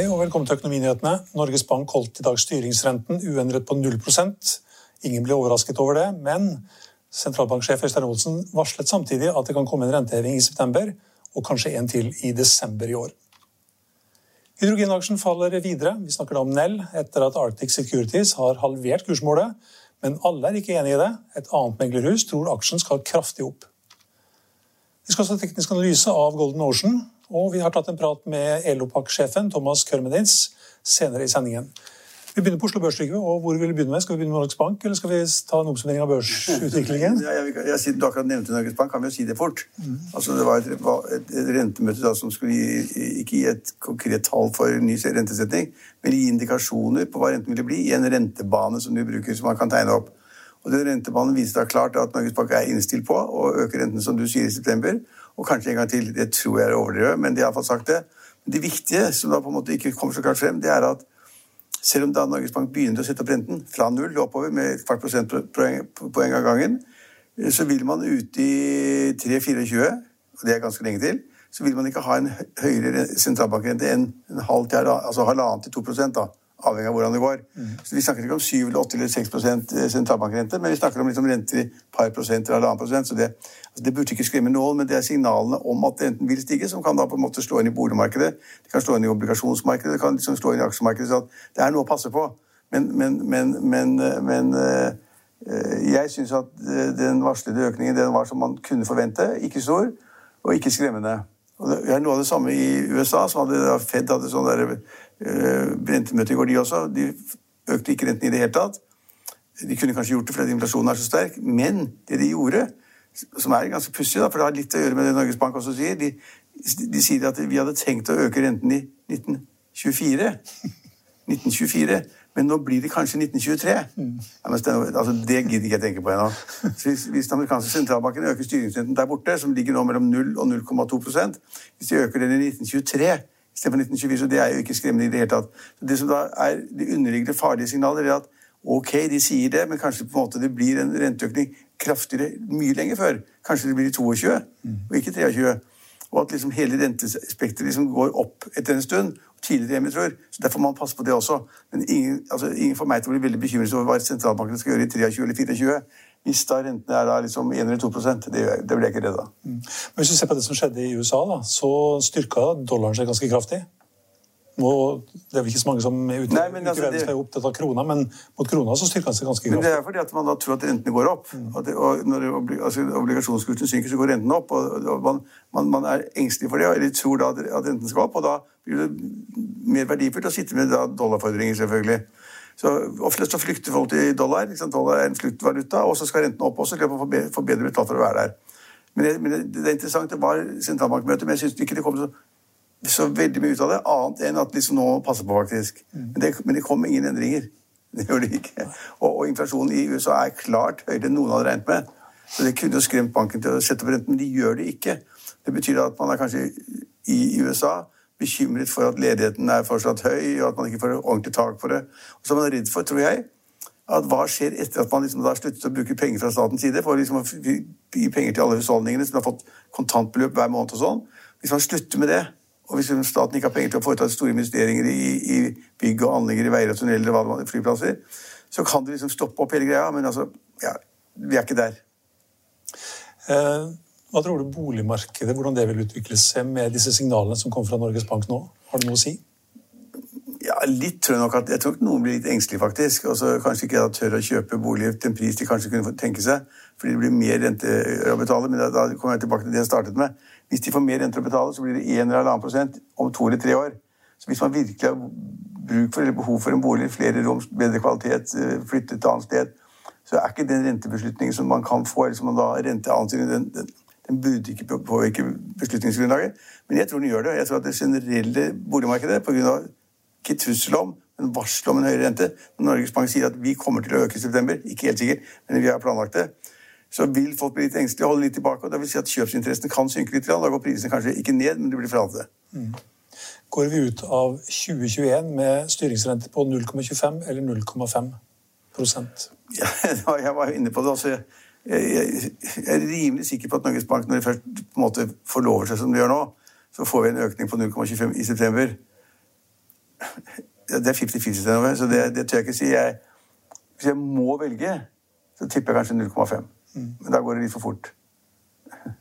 Hei og velkommen til Økonominyhetene. Norges Bank holdt i dag styringsrenten uendret på 0% Ingen ble overrasket over det, men sentralbanksjef Øystein Olsen varslet samtidig at det kan komme en renteheving i september, og kanskje en til i desember i år. Hydrogenaksjen faller videre. Vi snakker da om Nell etter at Arctic Securities har halvert kursmålet, men alle er ikke enig i det. Et annet meglerhus tror aksjen skal kraftig opp. Vi skal også ha teknisk analyse av Golden Ocean, og vi har tatt en prat med Elopak-sjefen Thomas Kørmedins senere i sendingen. Vi begynner på Oslo Børs, og hvor vil vi begynne med? Skal vi begynne med Norges Bank, eller skal vi ta en oppsummering av børsutviklingen? Ja, jeg, jeg, jeg, du akkurat nevnte Norges Bank, kan vi jo si det fort. Altså, det var et, et, et rentemøte da, som skulle gi, ikke gi et konkret tall for ny rentesetning, men gi indikasjoner på hva renten ville bli i en rentebane som du bruker, som man kan tegne opp. Og den rentebanen viser da klart at Norges Bank er innstilt på å øke renten, som du sier, i september. Og kanskje en gang til. Det tror jeg er overdrevet, men de har iallfall sagt det. Men det viktige, som da på en måte ikke kommer så klart frem, det er at selv om da Norges Bank begynte å sette opp renten fra null oppover med et kvart prosentpoeng av gangen, så vil man ute i 3-24, og det er ganske lenge til, så vil man ikke ha en høyere sentralbankrente enn en halv til, altså halvannen til 2 da, avhengig av hvordan det går. Så Vi snakker ikke om 7 eller 8 eller 6% sentralbankrente, men vi snakker om liksom renter i par prosent eller halvannen prosent. Så det, altså det burde ikke skremme noen, men det er signalene om at renten vil stige, som kan da på en måte slå inn i boligmarkedet, det kan slå inn i obligasjonsmarkedet, det kan liksom slå inn i aksjemarkedet. Så at det er noe å passe på. Men, men, men, men, men øh, jeg syns at den varslede økningen den var som man kunne forvente. Ikke stor, og ikke skremmende. Og det er noe av det samme i USA. som hadde Fed hadde sånn der uh, i går, de også. De økte ikke renten i det hele tatt. De kunne kanskje gjort det fordi inflasjonen er så sterk, men det de gjorde, som er ganske pussig, for det har litt å gjøre med det Norges Bank også sier, de, de sier at vi hadde tenkt å øke renten i 1924. 1924. Men nå blir det kanskje 1923. Ja, det, altså, det gidder ikke jeg tenke på ennå. Hvis, hvis den amerikanske sentralbanken øker styringsrenten der borte, som ligger nå mellom 0 og 0,2 hvis de øker den i 1923 istedenfor 1924, så det er jo ikke skremmende i det hele tatt. Så det som da er de underliggende farlige signaler, er at ok, de sier det, men kanskje på en måte det blir en renteøkning kraftigere mye lenger før. Kanskje det blir i 22, og ikke 23. Og at liksom hele rentespekteret liksom går opp etter en stund. Tidligere enn vi tror. Så Derfor må man passe på det også. Men ingen, altså, ingen får meg til å bli veldig bekymret over hva sentralbankene skal gjøre i 23 eller 24. Hvis da rentene er da liksom 1 eller 2 det, det blir jeg ikke redd av. Men Hvis du ser på det som skjedde i USA, da, så styrka dollaren seg ganske kraftig. Nå, det er vel ikke så mange som er ute, Nei, men altså, i det- er opptatt av krona, men mot krona så styrka den seg ganske kraftig. Men det er fordi at man da tror at rentene går opp. Og, det, og når altså, obligasjonskursen synker, så går rentene opp. Og, og man, man, man er engstelig for det, eller tror da at, renten skal opp. Og da blir det mer verdifullt å sitte med da dollarfordringer, selvfølgelig. Så Ofte så flykter folk til dollar. Ikke sant? Dollar er en fluktvaluta, og så skal rentene opp også, slik at man får bedre betalt for å være der. Men, det, men det, er interessant, det var sentralbankmøte, men jeg syns ikke det kom så så veldig mye ut av det, annet enn at liksom nå passer på, faktisk. Men det, men det kom ingen endringer. Det gjorde det ikke. Og, og inflasjonen i USA er klart høyere enn noen hadde regnet med. Så det kunne jo skremt banken til å sette opp renten, men de gjør det ikke. Det betyr at man er kanskje i USA bekymret for at ledigheten er fortsatt høy, og at man ikke får ordentlig tak på det. Og så er man redd for, tror jeg, at hva skjer etter at man liksom har sluttet å bruke penger fra statens side for liksom å gi penger til alle husholdningene som har fått kontantbeløp hver måned og sånn. Hvis man slutter med det, og hvis staten ikke har penger til å foreta store investeringer i, i bygg og anlegg i veier og tunneler og flyplasser, så kan det liksom stoppe opp hele greia. Men altså, ja, vi er ikke der. Eh, hva tror du boligmarkedet, hvordan det vil utvikle seg med disse signalene som kom fra Norges Bank nå? Har det noe å si? Ja, litt tror Jeg nok at, jeg tror ikke noen blir litt engstelige, faktisk. Og så kanskje ikke da tør å kjøpe bolig til en pris de kanskje kunne tenke seg, fordi det blir mer renter å betale. Men da, da kommer jeg tilbake til det jeg startet med. Hvis de får mer renter å betale, så blir det 1 eller annen prosent om to eller tre år. Så hvis man virkelig har bruk for eller behov for en bolig, flere rom, bedre kvalitet, flytte et annet sted, så er ikke den rentebeslutningen som man kan få, eller som man da renteansyn, den, den, den burde ikke påvirke beslutningsgrunnlaget. Men jeg tror den gjør det. Jeg tror at det generelle boligmarkedet, pga. ikke trussel om, men varsel om en høyere rente Når Norges Bank sier at vi kommer til å øke i september, ikke helt sikkert, men vi har planlagt det, så vil folk bli litt engstelige og holde litt tilbake. og det vil si at Kjøpsinteressen kan synke litt. Da går prisene kanskje ikke ned, men det blir forandret. Mm. Går vi ut av 2021 med styringsrente på 0,25 eller 0,5% ja, Jeg var jo inne på det. altså jeg, er rimelig sikker på at Norges Bank, når de først på en måte forlover seg som de gjør nå, så får vi en økning på 0,25 i september. Det er 50-50, så det, det tør jeg ikke si. Jeg, hvis jeg må velge, så tipper jeg kanskje 0,5. Mm. Men da går det litt for fort.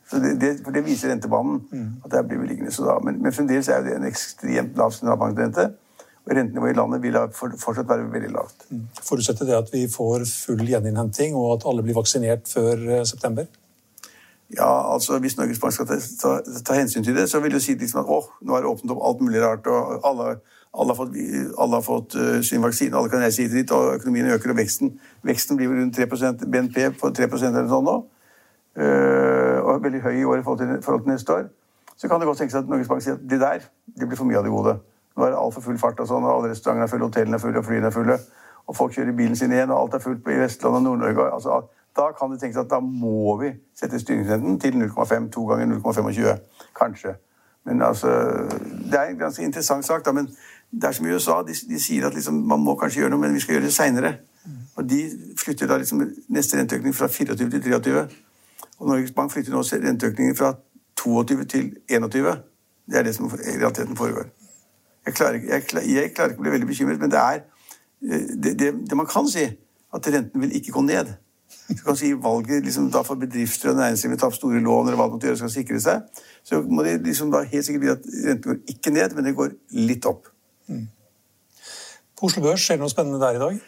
Så det, det, for det viser rentebanen. Mm. at der blir vi liggende. Så da, men, men, fremdeles er det en ekstremt lav sentralbankrente. Rentenivået i landet vil fortsatt være veldig lavt. Mm. Forutsetter det at vi får full gjeninnhenting, og at alle blir vaksinert før eh, september? Ja, altså Hvis Norges Bank skal ta, ta, ta, hensyn til det, så vil det si liksom at å, nå er det åpnet opp alt mulig rart, og alle, alle har fått, alle har fått uh, sin vaksine, alle kan reise hit og dit, og økonomien øker, og veksten, veksten blir rundt 3% BNP på 3% eller sånn nå. Uh, og er veldig høy i år i forhold til, forhold til, neste år. Så kan det godt tenkes at Norges Bank sier at det der det blir for mye av det gode. Nå er det altfor full fart, og sånn, og alle restaurantene er fulle, hotellene er fulle, og flyene er fulle. Og folk kjører bilen sin igjen, og alt er fullt i Vestland og Nord-Norge. Altså, da kan det tenkes at da må vi sette styringsrenten til 0,5, to ganger 0,25. Kanskje. Men altså Det er en ganske interessant sak, da. Men det er som i USA. De, de sier at liksom, man må kanskje gjøre noe, men vi skal gjøre det seinere. Og de flytter da liksom neste renteøkning fra 24 til 23. Og Norges Bank flytter nå renteøkningen fra 22 til 21. Det er det som i realiteten foregår. Jeg klarer, jeg, jeg klarer ikke å bli veldig bekymret, men det er eh, det, det, det man kan si, at renten vil ikke gå ned. Du kan si valget liksom, da for bedrifter og næringsliv vil ta opp store lån eller hva de måtte gjøre skal sikre seg, så må det liksom da helt sikkert bli at renten går ikke ned, men det går litt opp. Mm. På Oslo Børs skjer det noe spennende der i dag?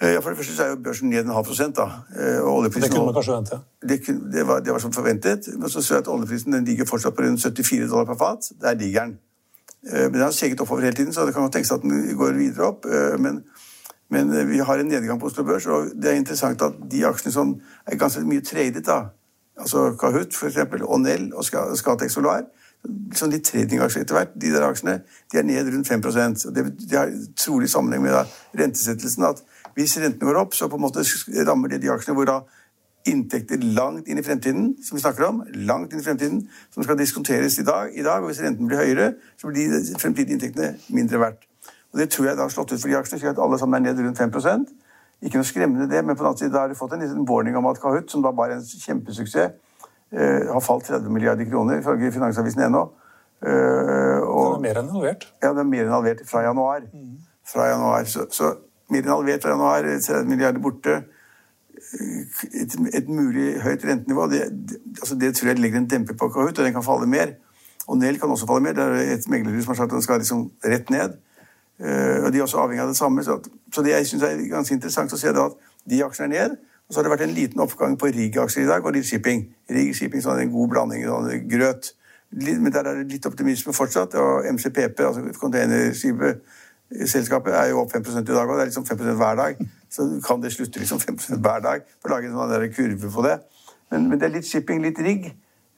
Eh, ja, For det første så er jo børsen ned en halv prosent. da. Eh, og det kunne man kanskje vente? Det, det, var, det var som forventet. Men så ser jeg at oljeprisen den ligger fortsatt på rundt 74 dollar per fat. Der ligger den. Eh, men den har steget oppover hele tiden, så det kan godt tenkes at den går videre opp. Men, men, vi har en nedgang på Oslo Børs, og det er interessant at de aksjene som er ganske mye tradet, da, altså Kahoot f.eks., og Nell og Scatec Solar, liksom de tradingaksjene etter hvert, de der aksjene, de er ned rundt 5 og Det, det har trolig sammenheng med da, rentesettelsen. at hvis rentene går opp, så på en måte rammer det de aksjene hvor da inntekter langt inn i fremtiden, som vi snakker om, langt inn i fremtiden, som skal diskonteres i dag. I dag og hvis renten blir høyere, så blir de fremtidige inntektene mindre verdt. Og Det tror jeg da har slått ut for de aksjene, slik at alle sammen er ned rundt 5 Ikke noe skremmende det, men på den annen side da har du fått en liten warning om at Kahoot, som da bare er en kjempesuksess, eh, har falt 30 milliarder kroner, ifølge Finansavisen.no. Eh, og, den er mer enn halvert? Ja, den er mer enn halvert fra januar. Mm. Fra januar. Så, så mer enn halvert fra januar, 30 milliarder borte. Et, et, mulig høyt rentenivå, det, det, altså det, tror jeg legger en demper på Kahoot, og den kan falle mer. Og Nell kan også falle mer. Det er et meglerhus som har sagt at den skal liksom rett ned. Uh, og De er også avhengig av det samme. Så, så det jeg synes er ganske interessant å se da at de aksjene er ned. Og så har det vært en liten oppgang på Rigg-aksjer i dag og Rigg shipping. Rig shipping sånn en god blanding, sånn grøt. Men der er det litt optimisme fortsatt. Og MCPP, altså containerskipet, Selskapet er jo opp 5 i dag, og det er liksom 5 hver dag. Så kan det slutte liksom 5 hver dag. for å lage en sånn kurve på det. Men, men, det er litt shipping, litt rigg.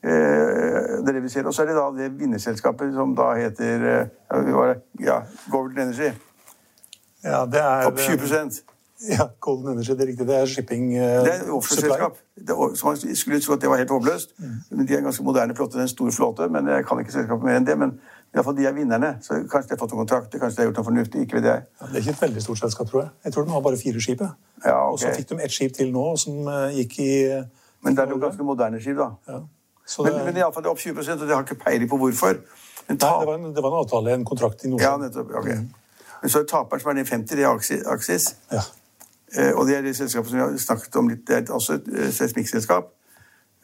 Eh, det det vi ser. Og så er det da det vinnerselskapet som da heter eh, ja, Golden Energy. Ja, det er Opp 20% ja, Golden Energy, det er riktig. Det er shipping uh, Det er offshoreselskap. Man skulle tro at det var helt håpløst. Mm. Men De er en ganske moderne flåte. Det er en stor flåte, men jeg kan ikke selskapet mer enn det. Men i hvert fall de er vinnerne. Så kanskje de har fått noen kontrakter, kanskje de har gjort noe fornuftig. ikke ved Det ja, Det er ikke et veldig stort selskap, tror jeg. Jeg tror de har bare fire skip. Ja, okay. Og så fikk de ett skip til nå, som uh, gikk i Men det er jo ganske moderne skip, da. Ja. men, det... men iallfall det er opp 20 og de har ikke peiling på hvorfor. Men ta... Nei, det var, en, det var, en, avtale, en kontrakt i Nordsjøen. Ja, nettopp. ok. Mm. Men så er taperen som er ned 50, det er Aksis. Ja. Eh, Og det er det selskapet som vi har snakket om litt, det er også et eh, seismikkselskap.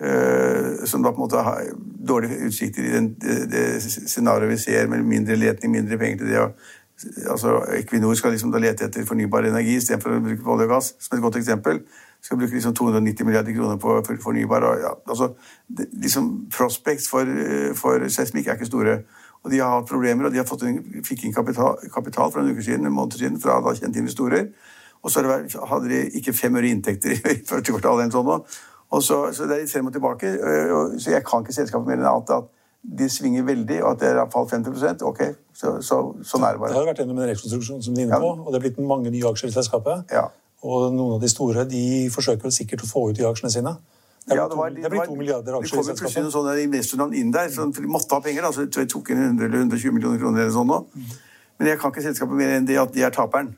Eh, Som da på en måte har dårlige utsikter i den, det, det scenarioet vi ser, med mindre leting, mindre penger til det. Og, altså Equinor skal liksom da lete etter fornybar energi istedenfor å bruke olje og gass, som et godt eksempel. Skal bruke liksom 290 milliarder kroner på fornybar. Og, ja, altså, det, liksom Prospects for, for seismikk er ikke store. Og de har hatt problemer, og de har fått en, fikk inn kapital, kapital for en uke siden, en måned siden fra da kjente investorer. Og så hadde de ikke fem øre inntekter i første kvartal eller sånn. Og så, så det er litt frem og tilbake. øh, Så jeg kan ikke selskapet mer enn annet at de svinger veldig, og at det har falt 50% Ok, så, så, sånn er det bare. Det har vært gjennom en rekonstruksjon, som de er inne Ja. på, og det er blitt mange nye aksjer i selskapet. Ja. Og noen av de store de forsøker vel sikkert å få ut de aksjene sine. Det blir, Ja, to, det er milliarder aksjer i kom i jo plutselig selskapet. noen sånne investornavn inn der, så de måtte ha penger. altså Jeg tok inn 100 eller 120 millioner kroner eller sånn nå. Men jeg kan ikke selskapet mer enn det at de er taperen.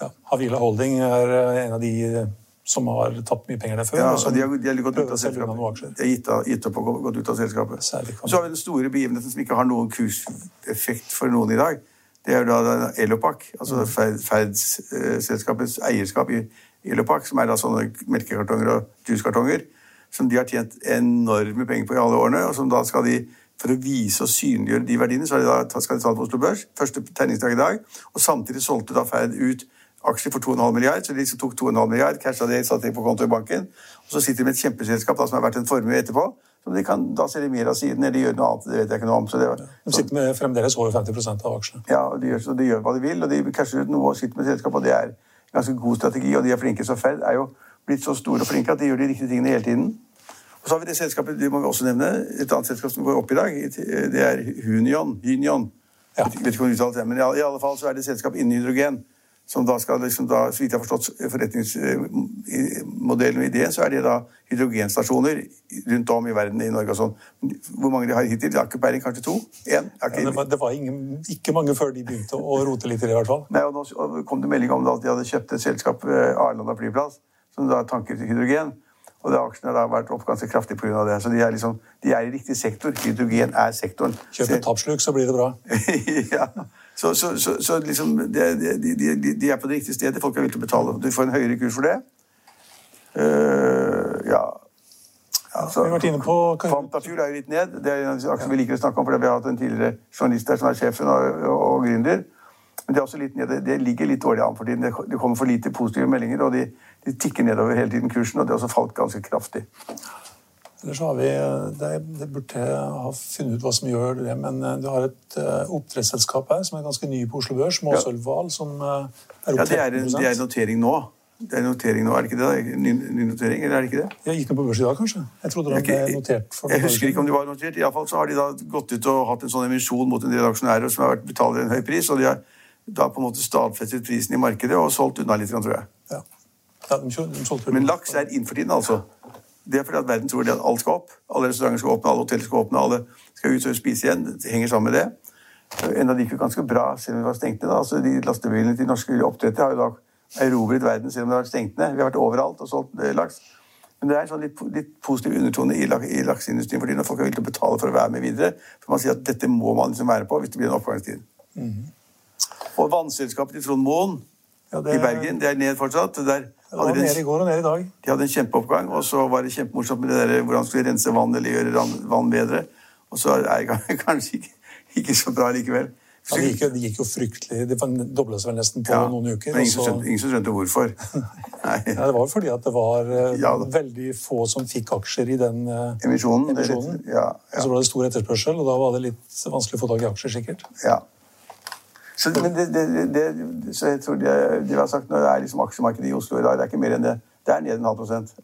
Ja. Havila Holding er eh, en av de eh, som har tapt mye penger der før. Ja, de har, de har gått ut av selskapet. De har gitt, av, gitt opp og gått ut av selskapet. Så har vi den store begivenheten som ikke har noen kurseffekt for noen i dag. Det er da Elopak, altså Mm. Ferd, Ferd-selskapets eierskap i Elopak, som er da sånne melkekartonger og juicekartonger, som de har tjent enorme penger på i alle årene, og som da skal de for å vise og synliggjøre de verdiene, så de da, skal de ta det på Oslo Børs. Første tegningsdag i dag. Og samtidig solgte da Ferd ut aksjer for 2,5 milliard, så de tok 2,5 milliard, casha det, satte det på konto i banken. Og så sitter de med et kjempeselskap da, som har vært en formue etterpå, som de kan da selge mer av siden, eller gjøre noe annet. Det vet jeg ikke noe om. Så det, De sitter med fremdeles over 50% av aksjene. ja, og de gjør, så de gjør hva de vil, og de casher ut noe og sitter med selskap, og det er en ganske god strategi, og de er flinke. Så Ferd er jo blitt så store og flinke at de gjør de riktige tingene hele tiden. Og så har vi det selskapet, det må vi også nevne, et annet selskap som går opp i dag. Det er Hunion. Hunion. Ja. Jeg vet ikke om du uttaler det, men i alle- i alle fall så er det et selskap innen hydrogen. Som da skal, liksom da, så vidt jeg har forstått forretningsmodellen og ideen, så er det da hydrogenstasjoner rundt om i verden, i Norge og sånn. Hvor mange de har hittil? Jeg har ikke peiling, kanskje to? Én? Ja, det var, ingen, ikke mange før de begynte å rote litt i det, i hvert fall. Nei, og nå kom det melding om at de hadde kjøpt et selskap Arlanda flyplass som da tanker til hydrogen. Og da aksjene har vært opp ganske kraftig pga. det. Så de er, liksom, de er i riktig sektor. Hydrogen er sektoren. Kjøp et tappsluk, så blir det bra. ja. Så, så, så, så liksom, de, de, de, de er på det riktige stedet. Folk er villige til å betale. Du får en høyere kurs for det. Uh, ja. ja så, Vi har vært inne på Fantafuel er jo litt ned. Det er en aksje vi liker å snakke om, fordi vi har hatt en tidligere journalist der som er sjefen og, og, og gründer. Men det er også litt ned. Det, ligger litt dårlig an for tiden. Det kommer for lite positive meldinger, og de, de tikker nedover hele tiden kursen, og det har også falt ganske kraftig. Ellers så har vi det, det burde ha funnet ut hva som gjør det, men eh, du har et uh, oppdrettsselskap her som er ganske ny på Oslo Børs, Måsølvhval, som er er Ja, det er, det er notering nå. Det er notering nå, er det ikke det? Ny, ny notering, eller er det ikke det? Jeg gikk nå på børs i dag, kanskje? Jeg trodde det ble notert for jeg husker ikke om de var notert. I alle fall så har de da gått ut og hatt en sånn emisjon mot en del aksjonærer som har vært betaler en høy pris, og de har da på en måte stadfestet prisen i markedet og solgt unna litt, tror jeg. Ja. Ja, de, kjø- de Men laks er inn for tiden, altså. Det er fordi at verden tror det at alt skal opp. Alle restauranter skal åpne, alle hoteller skal åpne, alle skal ut og spise igjen. Det henger sammen med det. Enda det gikk jo ganske bra selv om vi var stengt ned. Altså, de lastebilene til norske oppdrettere har jo da erobret verden selv om det har vært stengt ned. Vi har vært overalt og solgt eh, laks. Men det er en sånn litt, litt positiv undertone i, lak- i lakseindustrien fordi når folk er villige til å betale for å være med videre. For man sier at dette må man liksom være på hvis det blir en oppgangstid. Og vannselskapet til Trond Moen Ja, det- i Bergen, det er ned fortsatt. Det Der Det var nede i går og nede i dag. de hadde en kjempeoppgang, og så var det kjempemorsomt med det der hvordan skulle rense vann eller gjøre vann bedre. Og så er det kanskje ikke, ikke så bra likevel. Ja, det, gikk jo, det gikk jo fryktelig. Det dobla seg vel nesten på Ja, noen uker. Men ingen og så- skjønte, ingen som skjønte hvorfor. Nei. Ja, det var jo fordi at det var eh, Ja, veldig få som fikk aksjer i den eh, Emisjonen. emisjonen. litt- Ja, Og så ble det stor etterspørsel, og da var det litt vanskelig å få tak i aksjer, sikkert. ja. Så, men det, det, det, så jeg tror det, vi har sagt når det er liksom aksjemarkedet i Oslo i dag. Det er ikke mer enn det. Det er ned en halv prosent.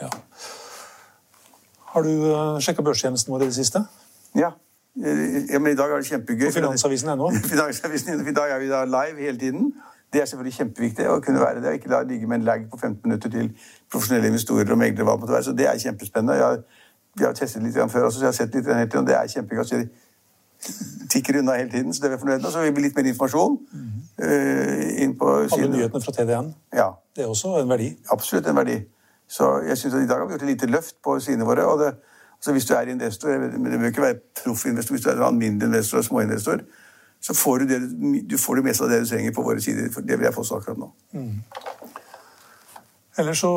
Ja. Har du uh, sjekka børstjenesten vår i det siste? Ja. Eh, ja, men i dag er det kjempegøy. På Finansavisen er Finansavisen, I dag er vi da live hele tiden. Det er selvfølgelig kjempeviktig å kunne være det, og ikke da ligge med en lag på 15 minutter til profesjonelle investorer og meglere. Så det er kjempespennende. Jeg jeg har testet litt før også, så jeg har sett litt hele tiden, og det er kjempegøy. Tikker unna hele tiden, så det er vi fornøyd med. Så vil vi litt mer informasjon Uh, inn på Alle siden. nyhetene fra TDN. Ja, Det er også en verdi. absolutt en verdi. Så jeg synes at i dag har vi gjort et lite løft på sidene våre. og det, altså Hvis du er investor, men det bør ikke være proffinvestor, hvis du er en alminnelig investor og småinvestor, så får du det, du får det meste av det du trenger på våre sider. for Det vil jeg påstå akkurat nå. Ellers så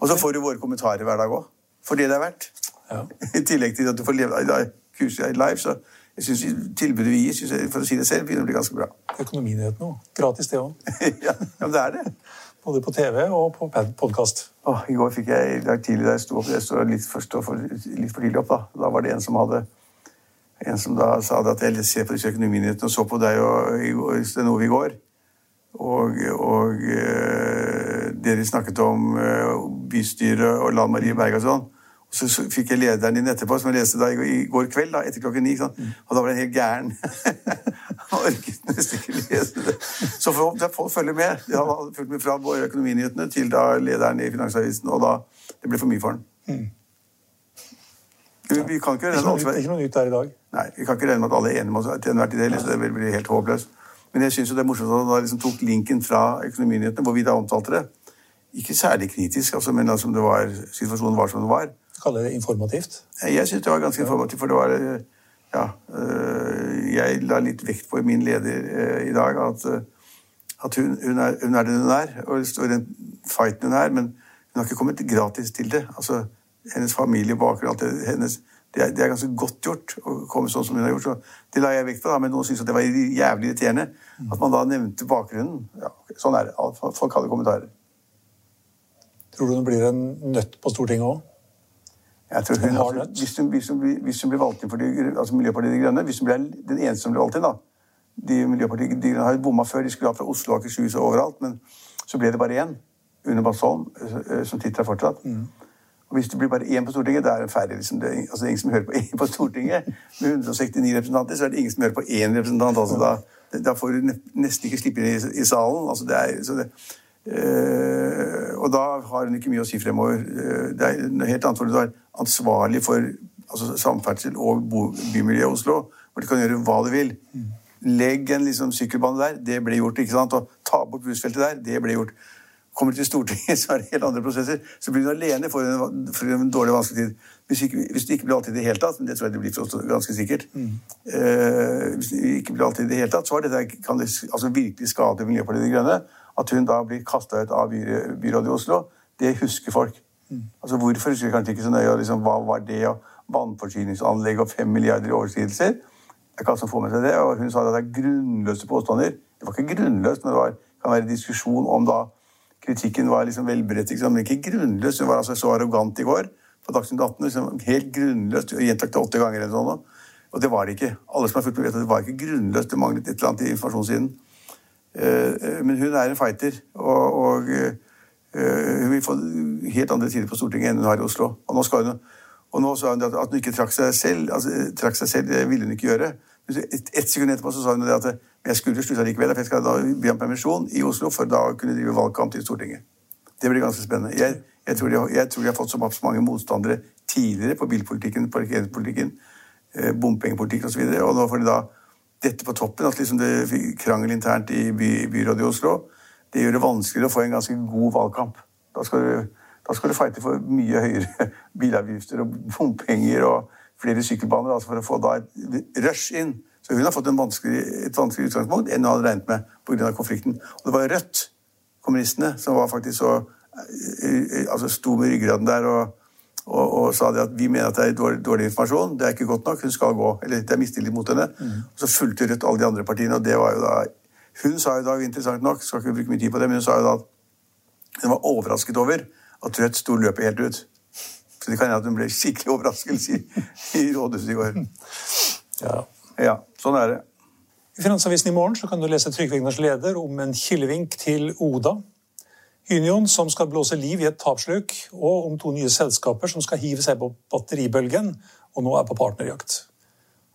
Og så får du våre kommentarer hver dag òg. For det det er verdt. ja. I tillegg til at du får leve i kurset live. Så jeg synes tilbudet vi gir, for å si det selv, begynner å bli ganske bra. Økonominyhetene òg. Gratis, det òg. ja, det er det. Både på TV og på podkast. I går fikk jeg i dag tidlig da jeg sto opp, jeg sto litt for, stå for, litt for tidlig opp, da. Da var det en som hadde en som da sa det at jeg ser på disse økonominyhetene og så på deg og, Stenove i går. Og, og det de snakket om eh, bystyret og Lan Marie Berg og sånn. Så, så fikk jeg lederen din etterpå, som jeg leste da i, går- kveld, da, etter klokken ni. Sånn. Og da var den helt gæren. Orket nesten ikke lese det. Så folk, folk følger med. De har fulgt med fra økonominyhetene til da lederen i Finansavisen, og da det ble for mye for han. Vi, vi kan ikke Ikke regne noe, med ikke noe nytt der i dag. Nei, Vi kan ikke regne med at alle er enige med oss til enhver tid det vil bli helt håpløst. Men jeg syns det er morsomt at han da liksom tok linken fra Økonominyhetene, hvor vi da omtalte det. Ikke særlig kritisk, altså, men altså, det var, situasjonen var som den var. Du kaller det informativt. Jeg syns det var ganske informativt, for det var eh, Ja. øh, Jeg la litt vekt på i min leder i dag at, at hun, hun, er, hun er den hun er, og står i den fighten hun er, men hun har ikke kommet gratis til det. Altså, hennes familiebakgrunn, alt det, hennes, det, er, det er ganske godt gjort å komme sånn som hun har gjort. Så det la jeg vekt på, da, men noen syntes det var jævlig irriterende at man da nevnte bakgrunnen. Ja, sånn er det. Folk hadde kommentarer. Tror du hun blir en nøtt på Stortinget òg? Jeg tror hun, har hvis, hun, hvis, hun blir, hvis hun blir valgt inn for de, altså Miljøpartiet De Grønne Hvis hun blir den eneste som blir valgt inn, da de Miljøpartiet De Grønne har jo bomma før. De skulle ha fra Oslo, Akershus og overalt. Men så ble det bare én. Une Bastholm, eh, som sitter fortsatt. Og Hvis det blir bare én på Stortinget, da er det ferdig. Liksom. Det, er, altså, det er ingen som hører på én på Stortinget. Med 169 representanter så er det ingen som hører på én representant. Altså, da, da får du nesten ikke slippe inn i, i salen. Altså, det er, så det, øh, og da har hun ikke mye å si fremover. Eh, det er noe helt annet hvor du er ansvarlig for altså, samferdsel og bymiljøet bymiljø i Oslo, hvor du kan gjøre hva du vil. Legg en liksom, sykkelbane der, det ble gjort. ikke sant? Og ta bort bussfeltet der, det ble gjort. Kommer du til Stortinget, så er det helt andre prosesser. Så blir du alene for en, for en dårlig vanskelig tid. Hvis, ikke, hvis det ikke blir alltid i det hele tatt, men det tror jeg det blir for oss ganske sikkert eh, Hvis det ikke blir alltid i det hele tatt, så dette, kan det altså, virkelig skade Miljøpartiet De Grønne. At hun da blir kasta ut av byrådet i Oslo, det husker folk. Altså Hvorfor husker jeg kanskje ikke så nøye? Liksom, hva var det? og Vannforsyningsanlegg og fem milliarder i overskridelser. Er ikke alle som får med seg det. Hun sa at det er grunnløse påstander. Det var ikke grunnløst, men det var, kan være diskusjon om da kritikken var liksom velberettiget, men ikke grunnløs. Hun var altså så arrogant i går på Dagsnytt 18. Liksom, helt grunnløst. det åtte ganger eller sånn. Og det var det ikke. Alle som har fulgt med, vet at det var ikke grunnløst. Det manglet et eller annet i informasjonssiden. Eh, eh, Men hun er en fighter, og, og eh, hun vil få helt andre tider på Stortinget enn hun har i Oslo. Og nå, skal hun, og nå sa hun at, at hun ikke trakk seg selv. Altså, eh, trakk seg selv, det ville hun ikke gjøre. Ett et, sekund etterpå så sa hun det at eh, jeg skulle slutta likevel, for jeg skal da be om permisjon i Oslo for da å kunne drive valgkamp til Stortinget. Det blir ganske spennende. Jeg, jeg, tror, de jeg tror de har fått så mange motstandere tidligere på bilpolitikken, parkeringspolitikken, eh, bompengepolitikken osv. Og, så og nå får de da dette på toppen, at liksom det krangel internt i by, byrådet i Oslo, det gjør det vanskeligere å få en ganske god valgkamp. Da skal du, da skal du fighte for mye høyere bilavgifter og bompenger og flere sykkelbaner altså for å få da et rush inn. Så hun har fått en vanskelig, et vanskelig utgangspunkt enn hun hadde regnet med pga. konflikten. Og det var Rødt, kommunistene, som var faktisk så eh, eh, altså sto med ryggraden der og, og, og sa det at vi mener at det er dårlig, dårlig informasjon, det er ikke godt nok, hun skal gå. Eller det er mistillit mot henne. Og så fulgte Rødt alle de andre partiene, og det var jo da Hun sa jo da, interessant nok, skal ikke bruke mye tid på det, men hun sa jo da at hun var overrasket over at Rødt sto løpet helt ut. Så det kan hende at hun ble skikkelig overrasket i, i rådhuset i går. Ja. Ja, sånn er det. I Finansavisen i morgen så kan du lese Trygve Egners leder om en kilevink til Oda. Union som skal blåse liv i et tapsluk, og om to nye selskaper som skal hive seg på batteribølgen og nå er på partnerjakt.